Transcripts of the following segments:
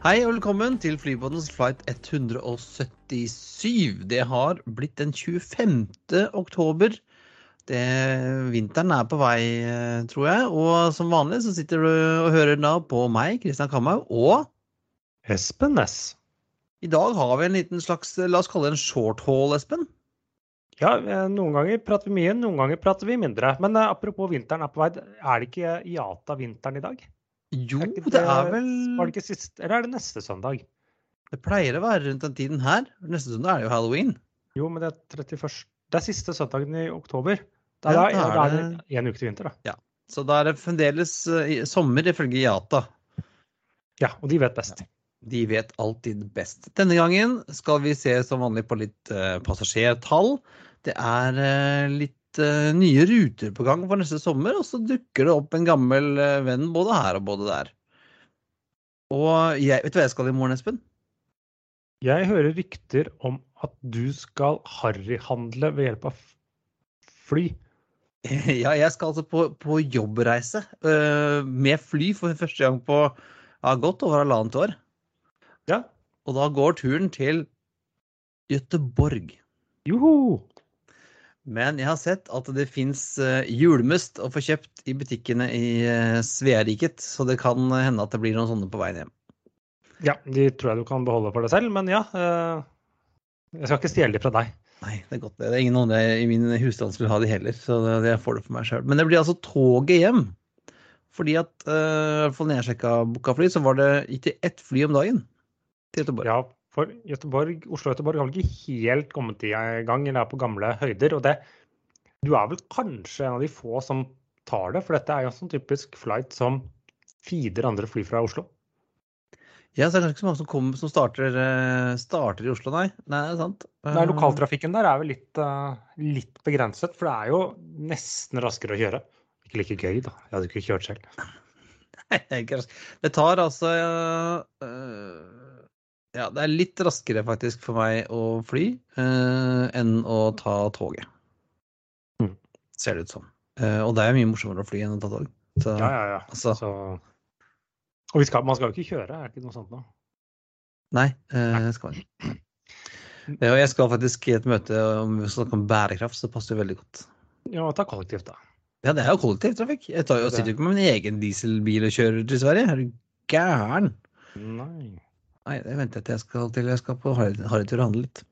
Hei og velkommen til Flybåtens flight 177. Det har blitt den 25. oktober. Det, vinteren er på vei, eh, tror jeg. Og som vanlig så sitter du og hører da på meg, Kristian Kamhaug, og Espen Næss. i dag har vi en liten slags, la oss kalle det en short haul, Espen. Ja, eh, noen ganger prater vi mye, noen ganger prater vi mindre. Men eh, apropos vinteren er på vei, er det ikke IATA-vinteren i dag? Jo, Er det, det er vel Var det ikke sist, eller er det neste søndag? Det pleier å være rundt den tiden her. Neste søndag er det jo halloween. Jo, men det er 31. Det er siste søndagen i oktober. Da, Ja, da, er er det- én uke til vinter, da. Så da er det fremdeles eh, i- sommer ifølge Yata. Ja, og de vet best. De vet alltid best. Denne gangen skal vi se som vanlig på litt eh, passasjertall. Det er eh, litt eh, nye ruter på gang for neste sommer, og så dukker det opp en gammel uh, venn både her og både der. Og jeg, vet du hva jeg skal i morgen, Espen? Jeg hører rykter om at du skal harryhandle ved hjelp av fly. Ja, jeg skal altså på, på jobbreise uh, med fly for første gang på ja, godt over halvannet år. Ja. Og da går turen til Gøteborg. Joho! Men jeg har sett at det fins julmust å få kjøpt i butikkene i uh, Sveariket, så det kan hende at det blir noen sånne på veien hjem. Ja, de tror jeg du kan beholde for deg selv, men ja. eh, jeg skal ikke stjele de fra deg. Nei, det er godt. Det Det er ingen andre i min husstand som vil ha de heller, så det, får det for meg sjøl. Men det blir altså toget hjem. Fordi at, i hvert fall når jeg sjekka booka fly, så var det ikke ett fly om dagen til Göteborg. Ja, for Göteborg, Oslo-Göteborg har vel ikke helt kommet i gang, eller er på gamle høyder. Og det, du er vel kanskje en av de få som tar det, for dette er jo sånn typisk flight som feeder andre fly fra Oslo. Ja, så er det kanskje ikke så mange som, kommer, som starter, eh, starter i Oslo, nei. Nei, det er sant. Nei, Lokaltrafikken der er vel litt, uh, litt begrenset, for det er jo nesten raskere å kjøre. Ikke like gøy, da. Jeg hadde ikke kjørt selv. Nei, det er ikke rask. Det tar altså øh, Ja, det er litt raskere faktisk for meg å fly eh, enn å ta toget. Mm. Ser det ut som. Eh, og det er mye morsommere å fly enn å ta tog. Så, Ja, ja, ja. altså- Så... Og vi skal, man skal jo ikke kjøre, er det ikke noe sånt nå? Nei, eh, skal man ikke. Og jeg skal faktisk i et møte om vi snakker snakke om bærekraft, så det passer jo veldig godt. Ja, ta kollektivt, da. Ja, det er jo kollektivtrafikk. Jeg tar jo, er sitter ikke med min egen dieselbil og kjører til Sverige. Er du gæren? Nei. Nei, det venter jeg til jeg skal til jeg skal på Harry- Harrytur og handle litt.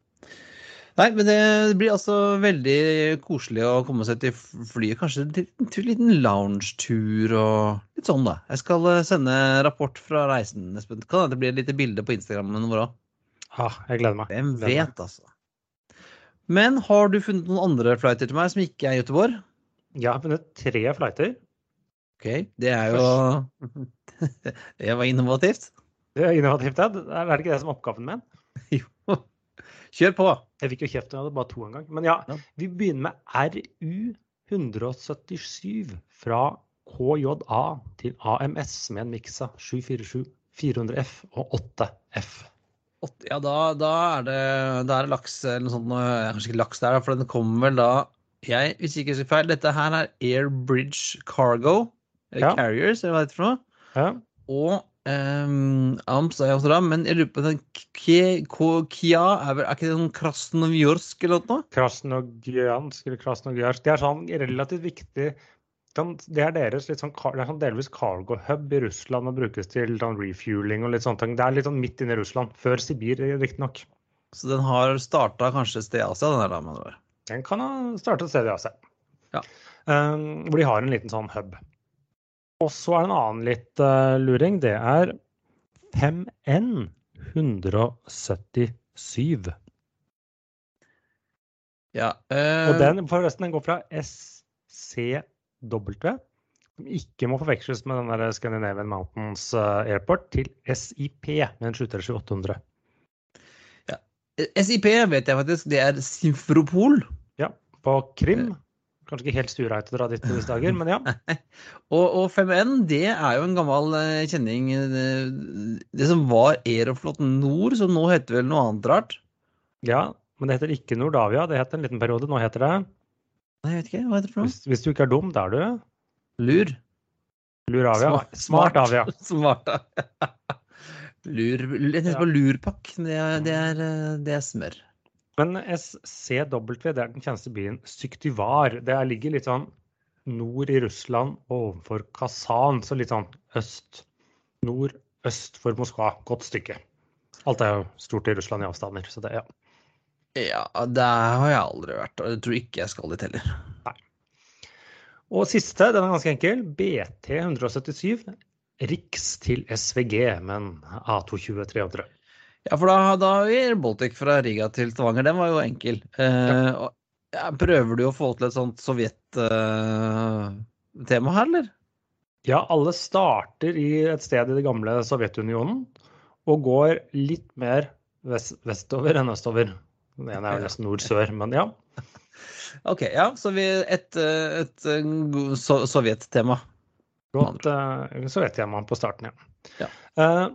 Nei, men det blir altså veldig koselig å komme seg til flyet. Kanskje til en liten loungetur og litt sånn, da. Jeg skal eh, sende rapport fra reisen, Espen. Kan hende det blir et lite bilde på Instagrammen vår òg. Ja, jeg gleder meg. Hvem Gleder meg. vet, altså. Men har du funnet noen andre flighter til meg som ikke er i Göteborg? Jeg har funnet tre flighter. OK, det er jo Det var innovativt. Det innovativt, ja. Er det ikke det som er oppgaven min? Jo. Kjør på. Jeg fikk jo kjeft når jeg hadde bare to en gang. Men ja, Ja. vi begynner med RU 177 fra KJA til AMS med en Mixa 747, 400F og 8F. Ja, da, da, er det, da er det laks eller noe sånt. Kanskje ikke laks der, for den kommer vel da jeg, Hvis ikke jeg husker feil, dette her er Airbridge Cargo. Ja. Carriers, eller hva det heter for noe. Ja. Og um, Amsterdam, men jeg lurer på den Kia er, vel, er ikke det sånn Krasnovjorsk eller noe? Krasnogjansk eller Krasnogjarsk. Det er sånn relativt viktig sånn- Det er deres litt sånn, det er sånn delvis cargo hub i Russland og brukes til sånn refueling og litt sånne ting. Det er litt sånn midt inne i Russland. Før Sibir, riktignok. Så den har starta kanskje et sted i Asia, den der? Den kan ha startet et sted i Asia. Ja. Um, hvor de har en liten sånn hub. Og så er det en annen litt uh, luring. Det er 5N 177. Ja, Uh... Og den forresten, den går fra SCW som ikke må forveksles med den der Scandinavian Mountains eh, Airport, til SIP med en 737-800. SIP vet jeg faktisk, det er Simfropol. Ja, på Krim. Kanskje ikke helt stuereint å dra dit i disse dager, men ja. Og, og 5N, det er jo en gammel eh, kjenning. Det, det som var Aeroflot Nord, som nå heter vel noe annet rart? ja. Men det heter ikke Nordavia, det het en liten periode. Nå heter det Nei, jeg vet ikke. Hva heter det for noe? Hvis, hvis du ikke er dum, da er du Lur. Luravia. Smart Avia. Smart Avia. Lur, jeg tenkte på lurpakk, det er, det er, eh, det er smør. Men SCW, det er den kjente byen Syktyvar. Det ligger litt sånn nord i Russland overfor Kazan, så litt sånn øst. Nord-øst for Moskva. Godt stykke. Alt er jo stort i Russland i avstander, så det, ja. Ja, der har jeg aldri vært, og jeg tror ikke jeg skal dit heller. Nei. Og siste, den er ganske enkel. BT 177. Riks til SVG med en A220 300. Ja, for da, da har vi Baltic fra Riga til Stavanger. Den var jo enkel. Eh, og, ja, prøver du å få til et sånt sovjet-tema her, eller? Ja, alle starter i et sted i det gamle Sovjetunionen og går litt mer vest, vestover enn østover. Den ene er jo nesten nord-sør, men ja. Ok, ja, så vi et, et, et, eh, so sovjet-tema. Godt uh, sovjettema på starten, ja. Ja. Uh,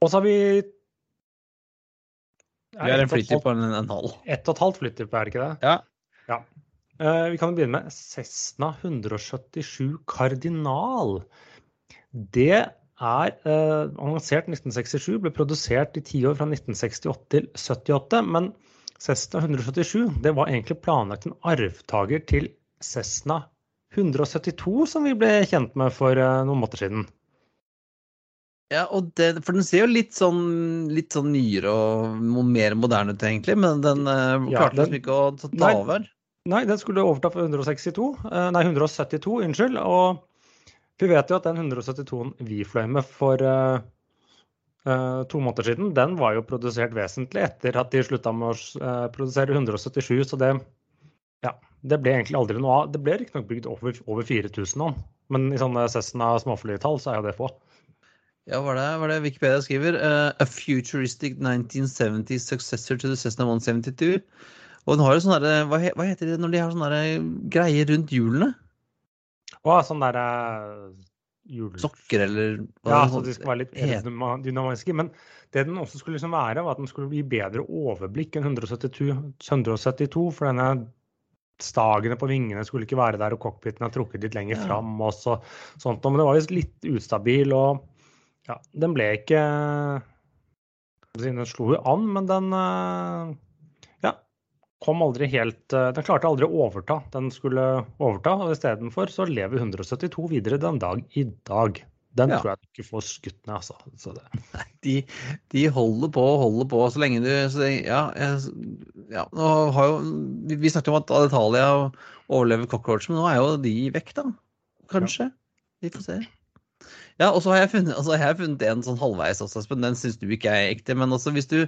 og så har vi Vi har en flytype på en, en halv. Ett og et halvt flytype, er det ikke det? Ja. ja. Uh, vi kan begynne med Cessna 177 Kardinal. Det er uh, annonsert 1967, ble produsert i tiår fra 1968 til 78. Men Cessna 177 det var egentlig planlagt en arvtaker til Cessna 172, som vi ble kjent med for uh, noen måneder siden. Ja, det, for den ser jo litt sånn, litt sånn nyere og mer moderne ut, egentlig. Men den Ja, klarte liksom ikke å ta Nei. over. Nei, den skulle overta for 162. eh, Nei, 172, unnskyld. Og vi vet jo at den 172-en vi fløy med for uh, uh, to måneder siden, den var jo produsert vesentlig etter at de slutta med å uh, produsere 177. Så det, ja, det ble egentlig aldri noe av. Det ble riktignok bygd over, over 4000 nå, men i sånne Cessna småflytall så er jo det få. Ja, hva er det, Wikipedia skriver? Uh, a futuristic 1970s successor to the Cessna 172. Og den har jo sånne derre hva, hva heter det når de har sånne derre greier rundt hjulene? Å, sånn derre hjul... Sokker eller Ja, så de skal være litt dynamiske. Men det den også skulle liksom være, var at den skulle gi bedre overblikk enn 172, 172 for denne stagene på vingene skulle ikke være der, og cockpiten er trukket litt lenger fram og så, sånt. Men det var visst litt ustabil, og ja, den ble ikke Den slo jo an, men den eh, ja, kom aldri helt eh, Den klarte aldri å overta. Den skulle overta, og istedenfor så lever 172 videre den dag i dag. Den Ja. tror jeg du ikke får skutt ned, altså. Så det, De, de holder på og holder på så lenge du så ja, ja, jo, vi, vi snakket om at Alitalia overlever cockroach, men nå er jo de vekk, da. Kanskje. Vi får se. Ja, og så har jeg funnet, altså, jeg har funnet en sånn halvveis også, Espen. Den syns du ikke er ekte. Men altså, hvis du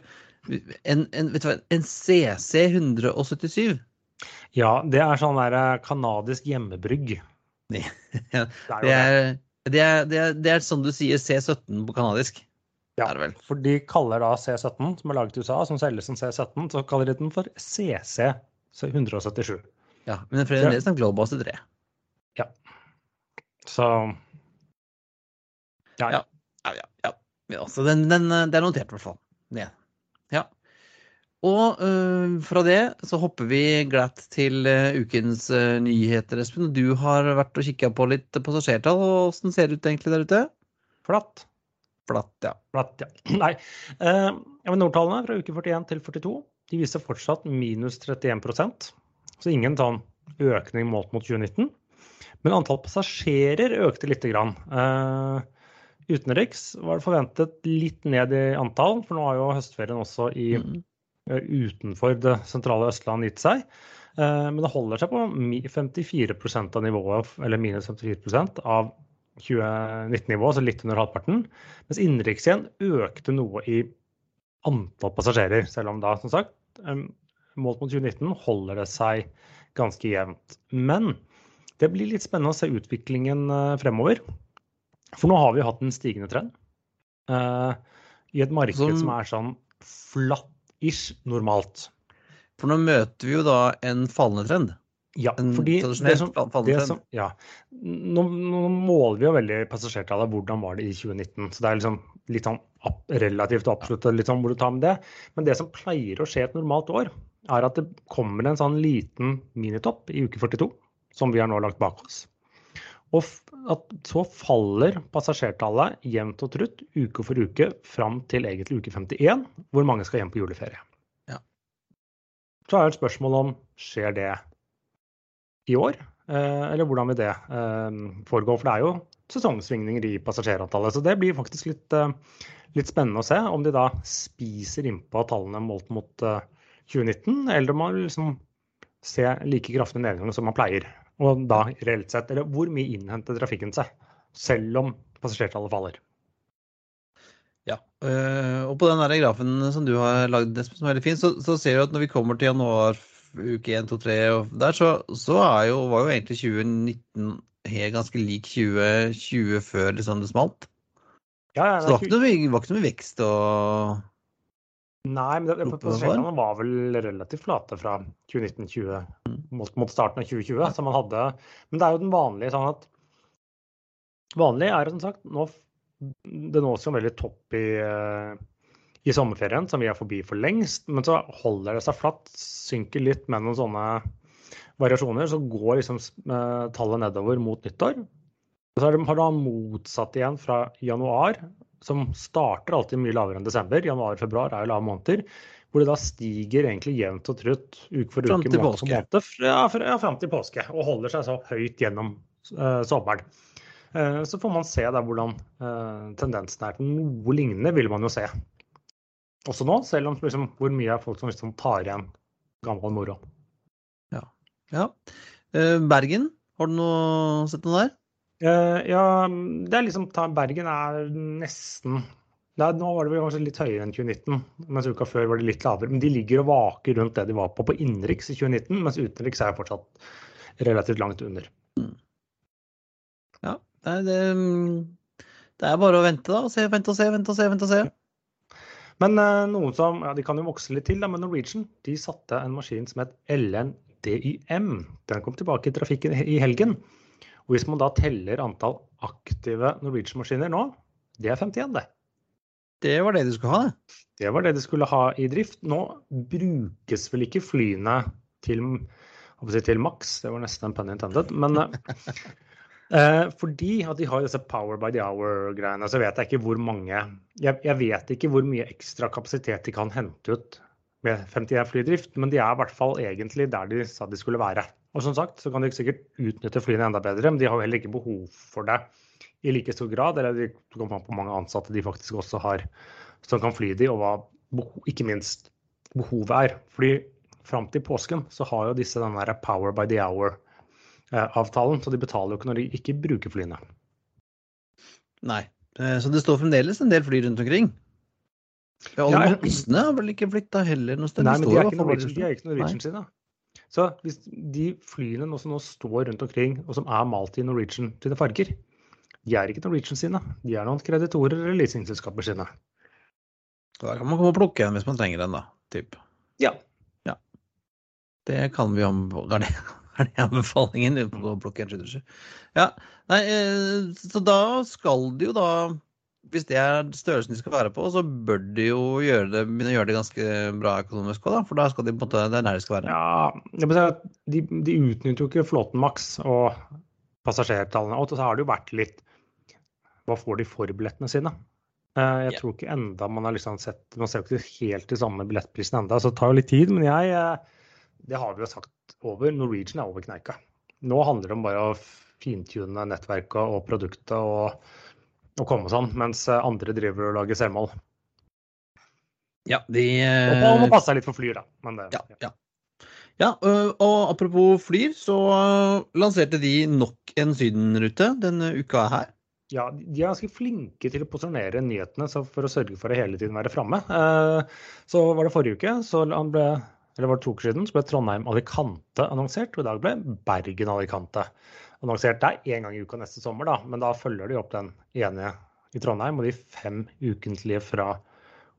En, en, vet du hva, en CC 177 ja, det er sånn der eh, kanadisk hjemmebrygg. Det- er det er, det, er, det, er, det er sånn du sier C17 på kanadisk. Ja. For de kaller da C17, som er laget i USA, som selges som C17, så kaller de den for CC 177. Ja, men fremdeles en Globus 3. Ja. Så ja, Ja. Ja, ja, ja. så den, den, det er notert, i hvert fall. Ja. Ja. Og øh, fra det så hopper vi glatt til uh, ukens uh, nyheter, Espen. Du har vært og kikka på litt passasjertall, og åssen ser det ut egentlig der ute? flatt. Flatt, ja. Flatt, ja. Nei. Uh, men Nordtallene fra uke 41 til 42 de viser fortsatt minus 31% Så ingen sånn økning målt mot 2019. Men antall passasjerer økte lite grann. Eh, utenriks var det forventet litt ned i antall, for nå har jo høstferien også i Mm. eh, utenfor det sentrale Østland gitt seg. Eh, Men det holder seg på mi- 54 av nivået, eller minus 54 av 2019-nivået, altså litt under halvparten. Mens innenriks igjen økte noe i antall passasjerer, selv om da, som sagt, målt mot 2019 holder det seg ganske jevnt. Men det blir litt spennende å se utviklingen eh, fremover. For nå har vi hatt en stigende trend uh, i et marked som, som er sånn flat-ish normalt. For nå møter vi jo da en fallende trend. Ja, fordi det som, det som, ja. Nå, nå, måler vi jo veldig passasjertallet. Hvordan var det i 2019? Så det er liksom litt sånn relativt absolutt litt sånn hvor du tar med det. Men det som pleier å skje et normalt år, er at det kommer en sånn liten minitopp i uke 42, som vi har nå lagt bak oss. Og at så faller passasjertallet jevnt og trutt uke for uke fram til egentlig uke 51, hvor mange skal hjem på juleferie. Ja. Så er det et spørsmål om skjer det i år? Eh, eller hvordan vil det eh, foregå? For det er jo sesongsvingninger i passasjerantallet. Så det blir faktisk litt, eh, litt spennende å se om de da spiser innpå tallene målt mot 2019, eller om man liksom se like kraftig nedgang som man pleier. Og da reelt sett, eller hvor mye innhenter trafikken seg, selv om passasjertallet faller. Ja, og på den der grafen som du har lagd, som er veldig fin, så, så ser du at når vi kommer til januar uke 1, 2, 3 og der, så, så jo, var jo egentlig 2019 helt ganske lik 2020 før liksom det smalt. Ja, ja, så det var ikke, noe, var ikke noe vekst og Nei, men det, var vel relativt flate fra 2019-20 mm. mot, mot, starten av 2020. som man hadde, men det er jo den vanlige sånn at Vanlig er det som sagt nå, Det nås jo veldig topp i uh, i sommerferien, som vi er forbi for lengst. Men så holder det seg flatt, synker litt med noen sånne variasjoner. Så går liksom eh, tallet nedover mot nyttår. Og så har det motsatt igjen fra januar, som starter alltid mye lavere enn desember. Januar og februar er jo lave måneder. Hvor det da stiger egentlig jevnt og trutt uke for uke, måned for måned, ja, ja, fram til påske. Og holder seg så høyt gjennom uh, sommeren. Uh, så får man se da hvordan uh, tendensen er til noe lignende, vil man jo se også nå, selv om liksom, hvor mye er folk som liksom tar igjen gammel moro. Ja. ja. Bergen, har du noe, sett noe der? Uh, ja, det er liksom Bergen er nesten er, Nå var det vel kanskje litt høyere enn 2019, mens uka før var det litt lavere. Men de ligger og vaker rundt det de var på på innenriks i 2019, mens utenriks er fortsatt relativt langt under. Mm. Ja, det det, det er, bare å vente, da. Og se, vente og se, vente og se. vente og se. Men uh, noen som ja, de kan jo vokse litt til, da, men Norwegian de satte en maskin som het LNDYM. Den kom tilbake i trafikken i helgen. Og hvis man da teller antall aktive Norwegian-maskiner nå, det er 51, det. Det var det de skulle ha, det? Det var det de skulle ha i drift. Nå brukes vel ikke flyene til, til maks, det var nesten en pun intended. Men Eh, fordi at de har disse Power by the Hour-greiene, så vet jeg ikke hvor mange jeg, jeg, vet ikke hvor mye ekstra kapasitet de kan hente ut med 51 flydrift, men de er i hvert fall egentlig der de sa de skulle være. Og som sagt så kan de sikkert utnytte flyene enda bedre, men de har jo heller ikke behov for det i like stor grad. Eller de kan få på mange ansatte de faktisk også har som kan fly de, og hva ikke minst behovet er. Fordi fram til påsken så har jo disse den der Power by the Hour Eh, så de betaler jo ikke når de ikke bruker flyene. Nei, eh, så det står fremdeles en del fly rundt omkring? Ja, ja, voksne har vel ikke flytta heller noe sted? Nei, men de er ikke Norwegian, de er ikke Norwegian sine. Så hvis de flyene nå som nå står rundt omkring, og som er malt i Norwegian sine farger, de er ikke Norwegian sine. De er noen kreditorer eller leasingselskaper sine. Da kan man komme og plukke en hvis man trenger en, da. Typ. Ja. ja. Det kan vi om er det anbefalingen på Block 177. Ja, nei, eh, så da skal det jo da hvis det er størrelsen de skal være på, så bør de jo gjøre det, begynne å gjøre det ganske bra økonomisk òg, For da skal de på en måte, det er der de skal være. Ja, de, de utnytter jo ikke flåten maks og passasjertallene. Og så har det jo vært litt Hva får de for billettene sine? Eh, jeg tror ikke enda man har liksom sett Man ser jo ikke helt de samme billettprisene enda, så det tar jo litt tid. Men jeg eh, det har vi jo sagt over. Norwegian er over kneika. Nå handler det om bare å fintune nettverket og produktet og, og komme sånn, mens andre driver og lager selvmål. Ja, de Og må passe seg litt for Flyr, da. Det, ja, ja. ja, og apropos Flyr, så lanserte de nok en Syden-rute denne uka her. Ja, de er ganske flinke til å posisjonere nyhetene for å sørge for å hele tiden være framme. Så var det forrige uke, så han ble eller var det to uker siden, så ble Trondheim Alicante annonsert, og i dag ble Bergen Alicante annonsert det én gang i uka neste sommer, da. Men da følger de opp den ene i Trondheim og de fem ukentlige fra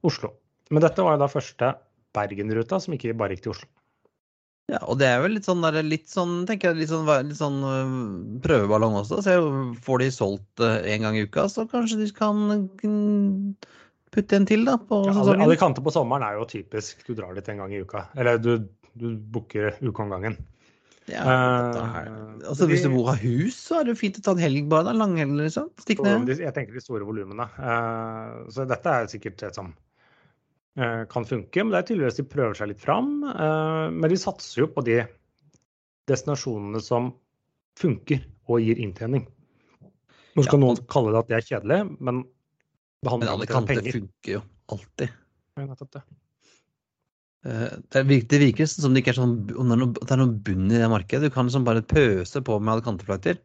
Oslo. Men dette var jo da første Bergen-ruta som ikke bare gikk til Oslo. Ja, og det er jo litt sånn, der, litt sånn tenker jeg, litt sånn, litt sånn øh, prøveballong også. Så får de solgt én gang i uka, så kanskje de kan putte en til da på ja, sesongen. Alicante på sommeren er jo typisk. Du drar dit en gang i uka. Eller du, du booker gangen. Ja, altså, hvis du bor av hus, så er det jo fint å ta en helg bare. da, Langhelg, liksom. Stikk ned. Jeg tenker de store volumene. Så dette er sikkert et som kan funke. Men det er tydeligvis de prøver seg litt fram. Men de satser jo på de destinasjonene som funker og gir inntjening. Nå skal ja, noen kalle det at det er kjedelig, men det handler om penger. Men funker jo alltid. Ja, nettopp det. Virker, det virker som det ikke er sånn, om det er, noe, det er noe bunn i det markedet. Du kan liksom bare pøse på med Alicante-fløyter.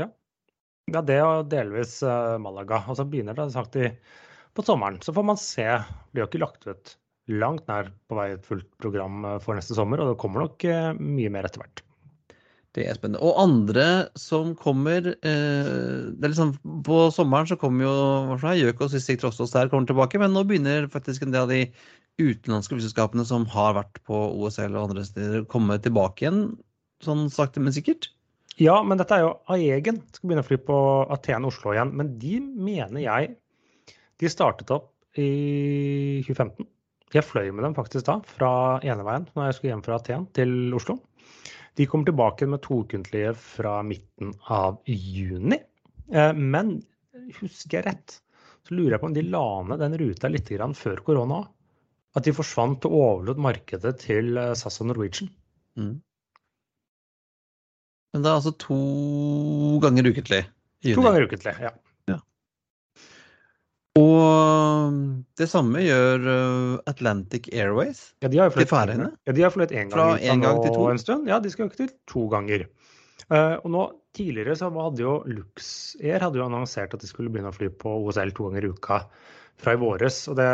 Ja. ja, det og delvis uh, Malaga. Og så begynner det sagt på sommeren. Så får man se. Det blir jo ikke lagt ut langt nær på vei et fullt program eh, for neste sommer, og det kommer nok mye mer etter hvert. Det er spennende. Og andre som kommer eh, det er liksom, På sommeren så kommer jo Gjøkås, og Sissik Trostås der kommer tilbake, men nå begynner faktisk en del av de utenlandske flyselskapene som har vært på OSL og andre steder, komme tilbake igjen, sånn sakte, men sikkert? Ja, men dette er jo Aegen skal begynne å fly på Aten Oslo igjen. Men de mener jeg De startet opp i 2015. Jeg fløy med dem faktisk da, fra eneveien når jeg skulle hjem fra Aten til Oslo. De kommer tilbake med toukentlige fra midten av juni. Eh, men husker jeg rett, så lurer jeg på om de la ned den ruta litt før korona. At de forsvant og overlot markedet til eh, SAS og Norwegian. Mm. Men det er altså to ganger ukentlig? To ganger ukentlig, ja. Og det samme gjør eh, Atlantic Airways ja, de har til Færøyene? Ja, de har fløyet én gang, Fra en gang til to? en stund. Ja, de skal øke til to ganger. Uh, og nå Tidligere så hadde jo Luxair hadde jo annonsert at de skulle begynne å fly på OSL to ganger i uka fra i våres. Og det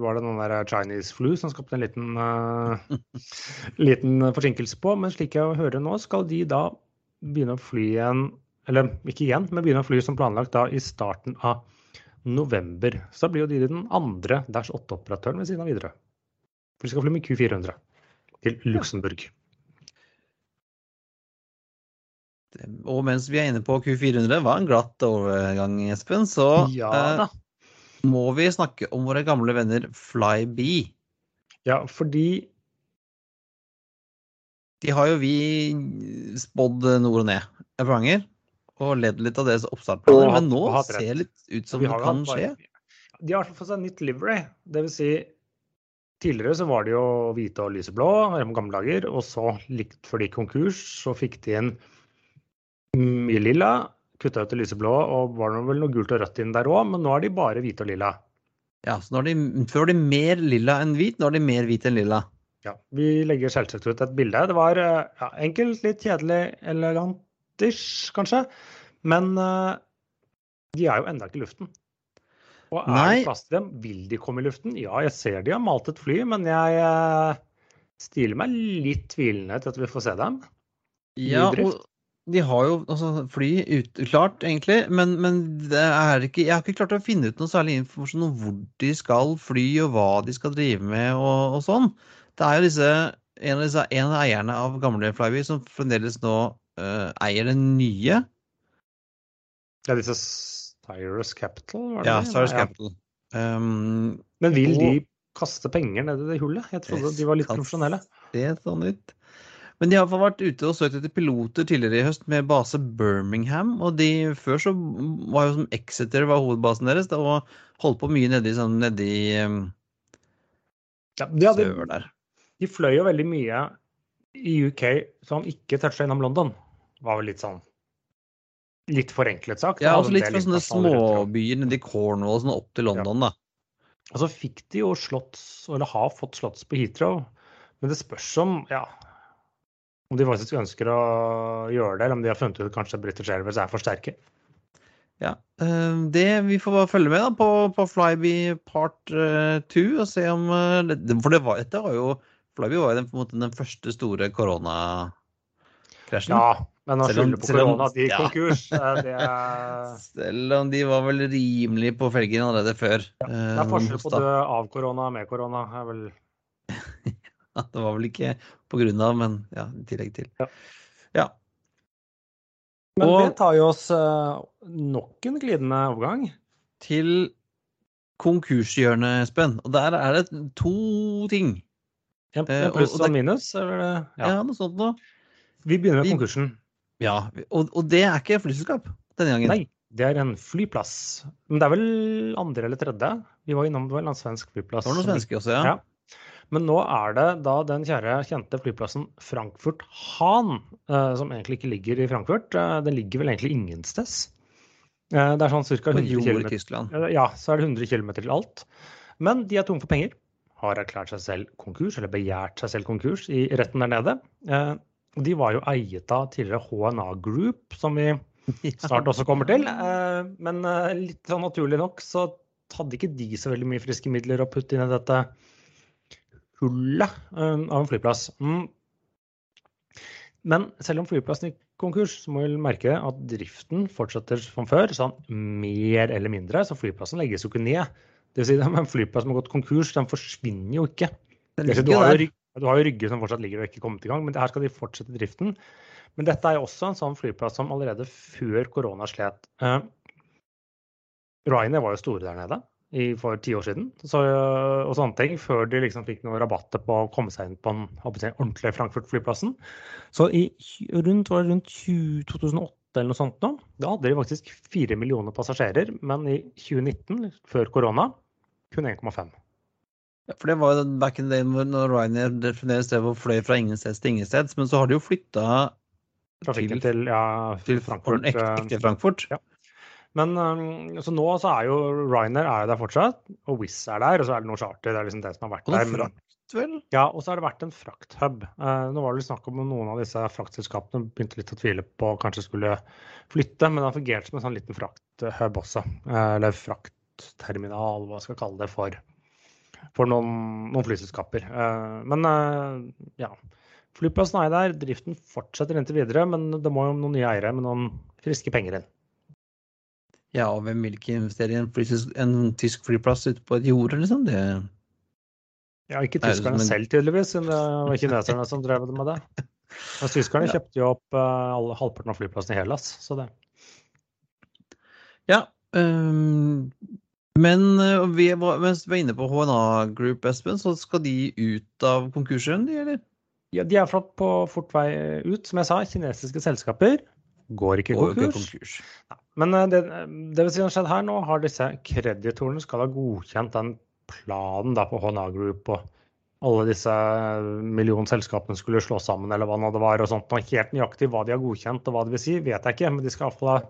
var det noen der Chinese flu som skapte en liten, uh, liten forsinkelse på. Men slik jeg hører nå, skal de da begynne å fly igjen, eller ikke igjen, men begynne å fly som planlagt da i starten av november. Så da blir jo de den andre Dash 8-operatøren ved siden av videre. For de skal fly med Q400 til Luxembourg. Og mens vi er inne på Q400, var en glatt overgang, Espen, så ja. Eh, må vi snakke om våre gamle venner Flybe. Ja, fordi De har jo vi spådd nord og ned ganger. Og ledd litt av deres oppstartplaner. Men nå ser det litt ut som det kan skje. De har fått seg nytt livery. Det vil si, tidligere så var det jo hvite og lyseblå, i gamle dager. Og så, likt før de gikk konkurs, så fikk de inn mye lilla kutta ut det lyseblå, og var det vel noe gult og rødt inn der òg, men nå er de bare hvite og lilla. Ja, så nå er de, før var de mer lilla enn hvit, nå er de mer hvit enn lilla. Ja, vi legger selvsagt ut et bilde. Det var ja, enkelt, litt kjedelig, elegantish kanskje, men uh, de er jo enda ikke i luften. Og er Nei. det plass til dem? Vil de komme i luften? Ja, jeg ser de har malt et fly, men jeg uh, stiller meg litt tvilende til at vi får se dem. Ja, og, de har jo altså, fly utklart, egentlig, men, men ikke, jeg har ikke klart å finne ut noe særlig informasjon om hvor de skal fly, og hva de skal drive med, og, og sånn. Det er jo disse, en av, disse, en av eierne av gamle Flyby som fremdeles nå uh, eier den nye. Ja, disse Cyrus Capital? Var det ja, Cyrus ja. Capital. Um, men vil og, de kaste penger ned i det hullet? Jeg trodde de var litt profesjonelle. Det sånn ut. Men de har vært ute og søkt etter piloter tidligere i høst med base Birmingham. Og de før så var jo som Exeter var hovedbasen deres, og holdt på mye nedi sånn nedi um, ja, de hadde, sør der. De fløy jo veldig mye i UK som ikke toucha innom London. Var vel litt sånn Litt forenklet sagt. Ja, også litt fra sånne småbyer nedi Cornwall sånn opp til London, ja. da. Og så fikk de jo slotts, eller har fått slotts på Heathrow. Men det spørs om ja, om de faktisk ønsker å gjøre det, eller om de har funnet ut kanskje British Airways er for sterke. Ja, eh, det, Vi får bare følge med da, på, på Flyby part 2 uh, og se om uh, For det var, dette var jo Flyby var jo den, den første store korona... krasjen. Ja, men å skylde på selv om- korona de gikk ja. konkurs, eh, det er Selv om de var vel rimelig på felgen allerede før. Det eh, er forskjell på å dø av korona med korona. er vel Ja, det var vel ikke på grunn av, men ja, i tillegg til. Ja. Ja. Men Og- det tar jo oss eh, nok en glidende overgang. Til konkurshjørnet, Espen. Og der er det to ting. En Eh, pluss og og det- en minus? Eller? Ja, Ja. noe sånt noe. Vi begynner med Vi- konkursen. Ja, og, og det er ikke flyselskap denne gangen. Nei, det er en flyplass. Men det er vel andre eller tredje? Vi var innom det var en svensk flyplass. Det var noen svenske også, ja. Ja. Men nå er det da den kjære kjente flyplassen Frankfurt Hahn, eh, som egentlig ikke ligger i Frankfurt. Eh, den ligger vel egentlig ingensteds. Eh, det er sånn ca. På 100 jord i km. Ja, så er det 100 km til alt. Men de er tomme for penger. Har erklært seg selv konkurs, eller begjært seg selv konkurs, i retten der nede. De var jo eiet av tidligere HNA Group, som vi snart også kommer til. Eh, Men eh, litt sånn naturlig nok så hadde ikke de så veldig mye friske midler å putte inn i dette hullet eh, av en flyplass. Mm. Men selv om flyplassen gikk konkurs, så må vi merke at driften fortsetter som før, sånn mer eller mindre. Så flyplassen legges jo ikke ned. Det vil si, En flyplass som har gått konkurs, den forsvinner jo ikke. Den ligger jo, der. Du har jo Rygge som fortsatt ligger og ikke kommet i gang, men her skal de fortsette driften. Men dette er jo også en sånn flyplass som allerede før korona slet. Uh, Ryanair var jo store der nede i, for ti år siden så, og sånne ting, før de liksom fikk noen rabatter på å komme seg inn på den ordentlige Frankfurt-flyplassen. Så i rundt, var det rundt 20, 2008 eller noe sånt nå, da hadde de faktisk fire millioner passasjerer, men i 2019, før korona, kun 1,5. Ja, For det var jo back in the day når Ryanair fremdeles stedet og fløy fra ingensteds til ingensteds, men så har de jo flytta Til- til, ja, til Frankfurt. ekte, eh, ekte Frankfurt. Ja. Men um, så nå så er jo Ryanair er jo der fortsatt, og Wizz er der, og så er det noe charter. Det er liksom det som har vært der. frakt, vel? Ja, og så har det vært en frakthub. Eh, nå var det litt snakk om noen av disse fraktselskapene begynte litt å tvile på kanskje skulle flytte, men det har fungert som en sånn liten frakthub også. Eh, eller fraktterminal, hva skal jeg kalle det for. For noen, noen flyselskaper. Eh, men eh, ja. Flyplassen er der, driften fortsetter inntil videre, men det må jo noen nye eiere med noen friske penger inn. Ja, og hvem vil ikke investere i en, en tysk flyplass ute på et jorde, liksom? Det Ja, ikke tyskerne men- selv, tydeligvis, siden det var kineserne som drev med det. Men tyskerne Ja. kjøpte jo opp uh, halvparten av flyplassen i Hellas, så det Ja. øhm, men øh, vi var, mens vi var inne på HNA Group, Espen, så skal de ut av konkursen, de, eller? Ja, de er flott på fort vei ut. Som jeg sa, kinesiske selskaper går ikke Går konkurs. ikke konkurs. Men eh, det, det vil si har skjedd her nå, har disse kreditorene skal ha godkjent den planen da på HNA Group og alle disse millionselskapene skulle slå sammen eller hva nå det var og sånt. Og helt nøyaktig hva de har godkjent og hva det vil si, vet jeg ikke, men de skal iallfall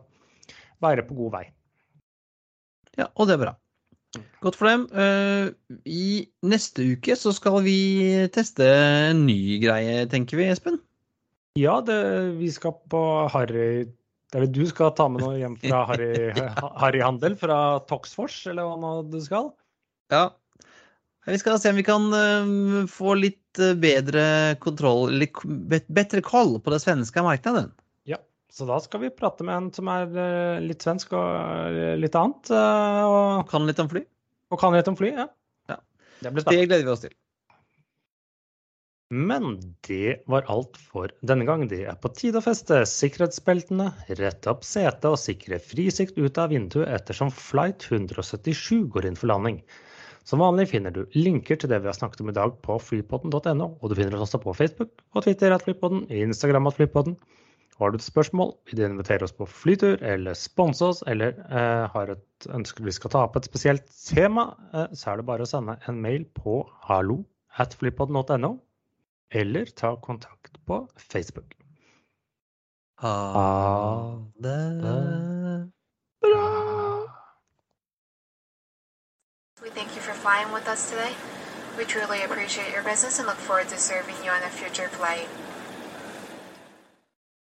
være på god vei. Ja, og det er bra. Godt for dem. Eh, I neste uke så skal vi teste en ny greie, tenker vi, Espen. Ja, det, vi skal på Harry Eller du skal ta med noe hjem fra Harry, Harry Handel fra Toxfors, eller hva nå du skal? Ja. Vi skal se om vi kan øh, få litt øh, bedre kontroll, litt bedre koll på det svenske markedet. Så da skal vi prate med en som er eh, litt svensk og eh, litt annet. eh, Og, Kan litt om fly. og kan litt om fly. Ja. Ja. Det blir Det gleder vi oss til. Men det var alt for denne gang. Det er på tide å feste sikkerhetsbeltene, rette opp setet og sikre frisikt ut av vinduet ettersom flight 177 går inn for landing. Som vanlig finner du linker til det vi har snakket om i dag på flypodden.no, og du finner oss også på Facebook og Twitter at flypodden, Instagram at flypodden. Har du et spørsmål, vil du invitere oss på flytur eller sponse oss, eller eh, har et ønske vi skal ta opp et spesielt tema, eh, så er det bare å sende en mail på hallo at flypodden.no, eller ta kontakt på Facebook. Ha det bra. We thank you for flying with us today. We truly appreciate your business and look forward to serving you on a future flight.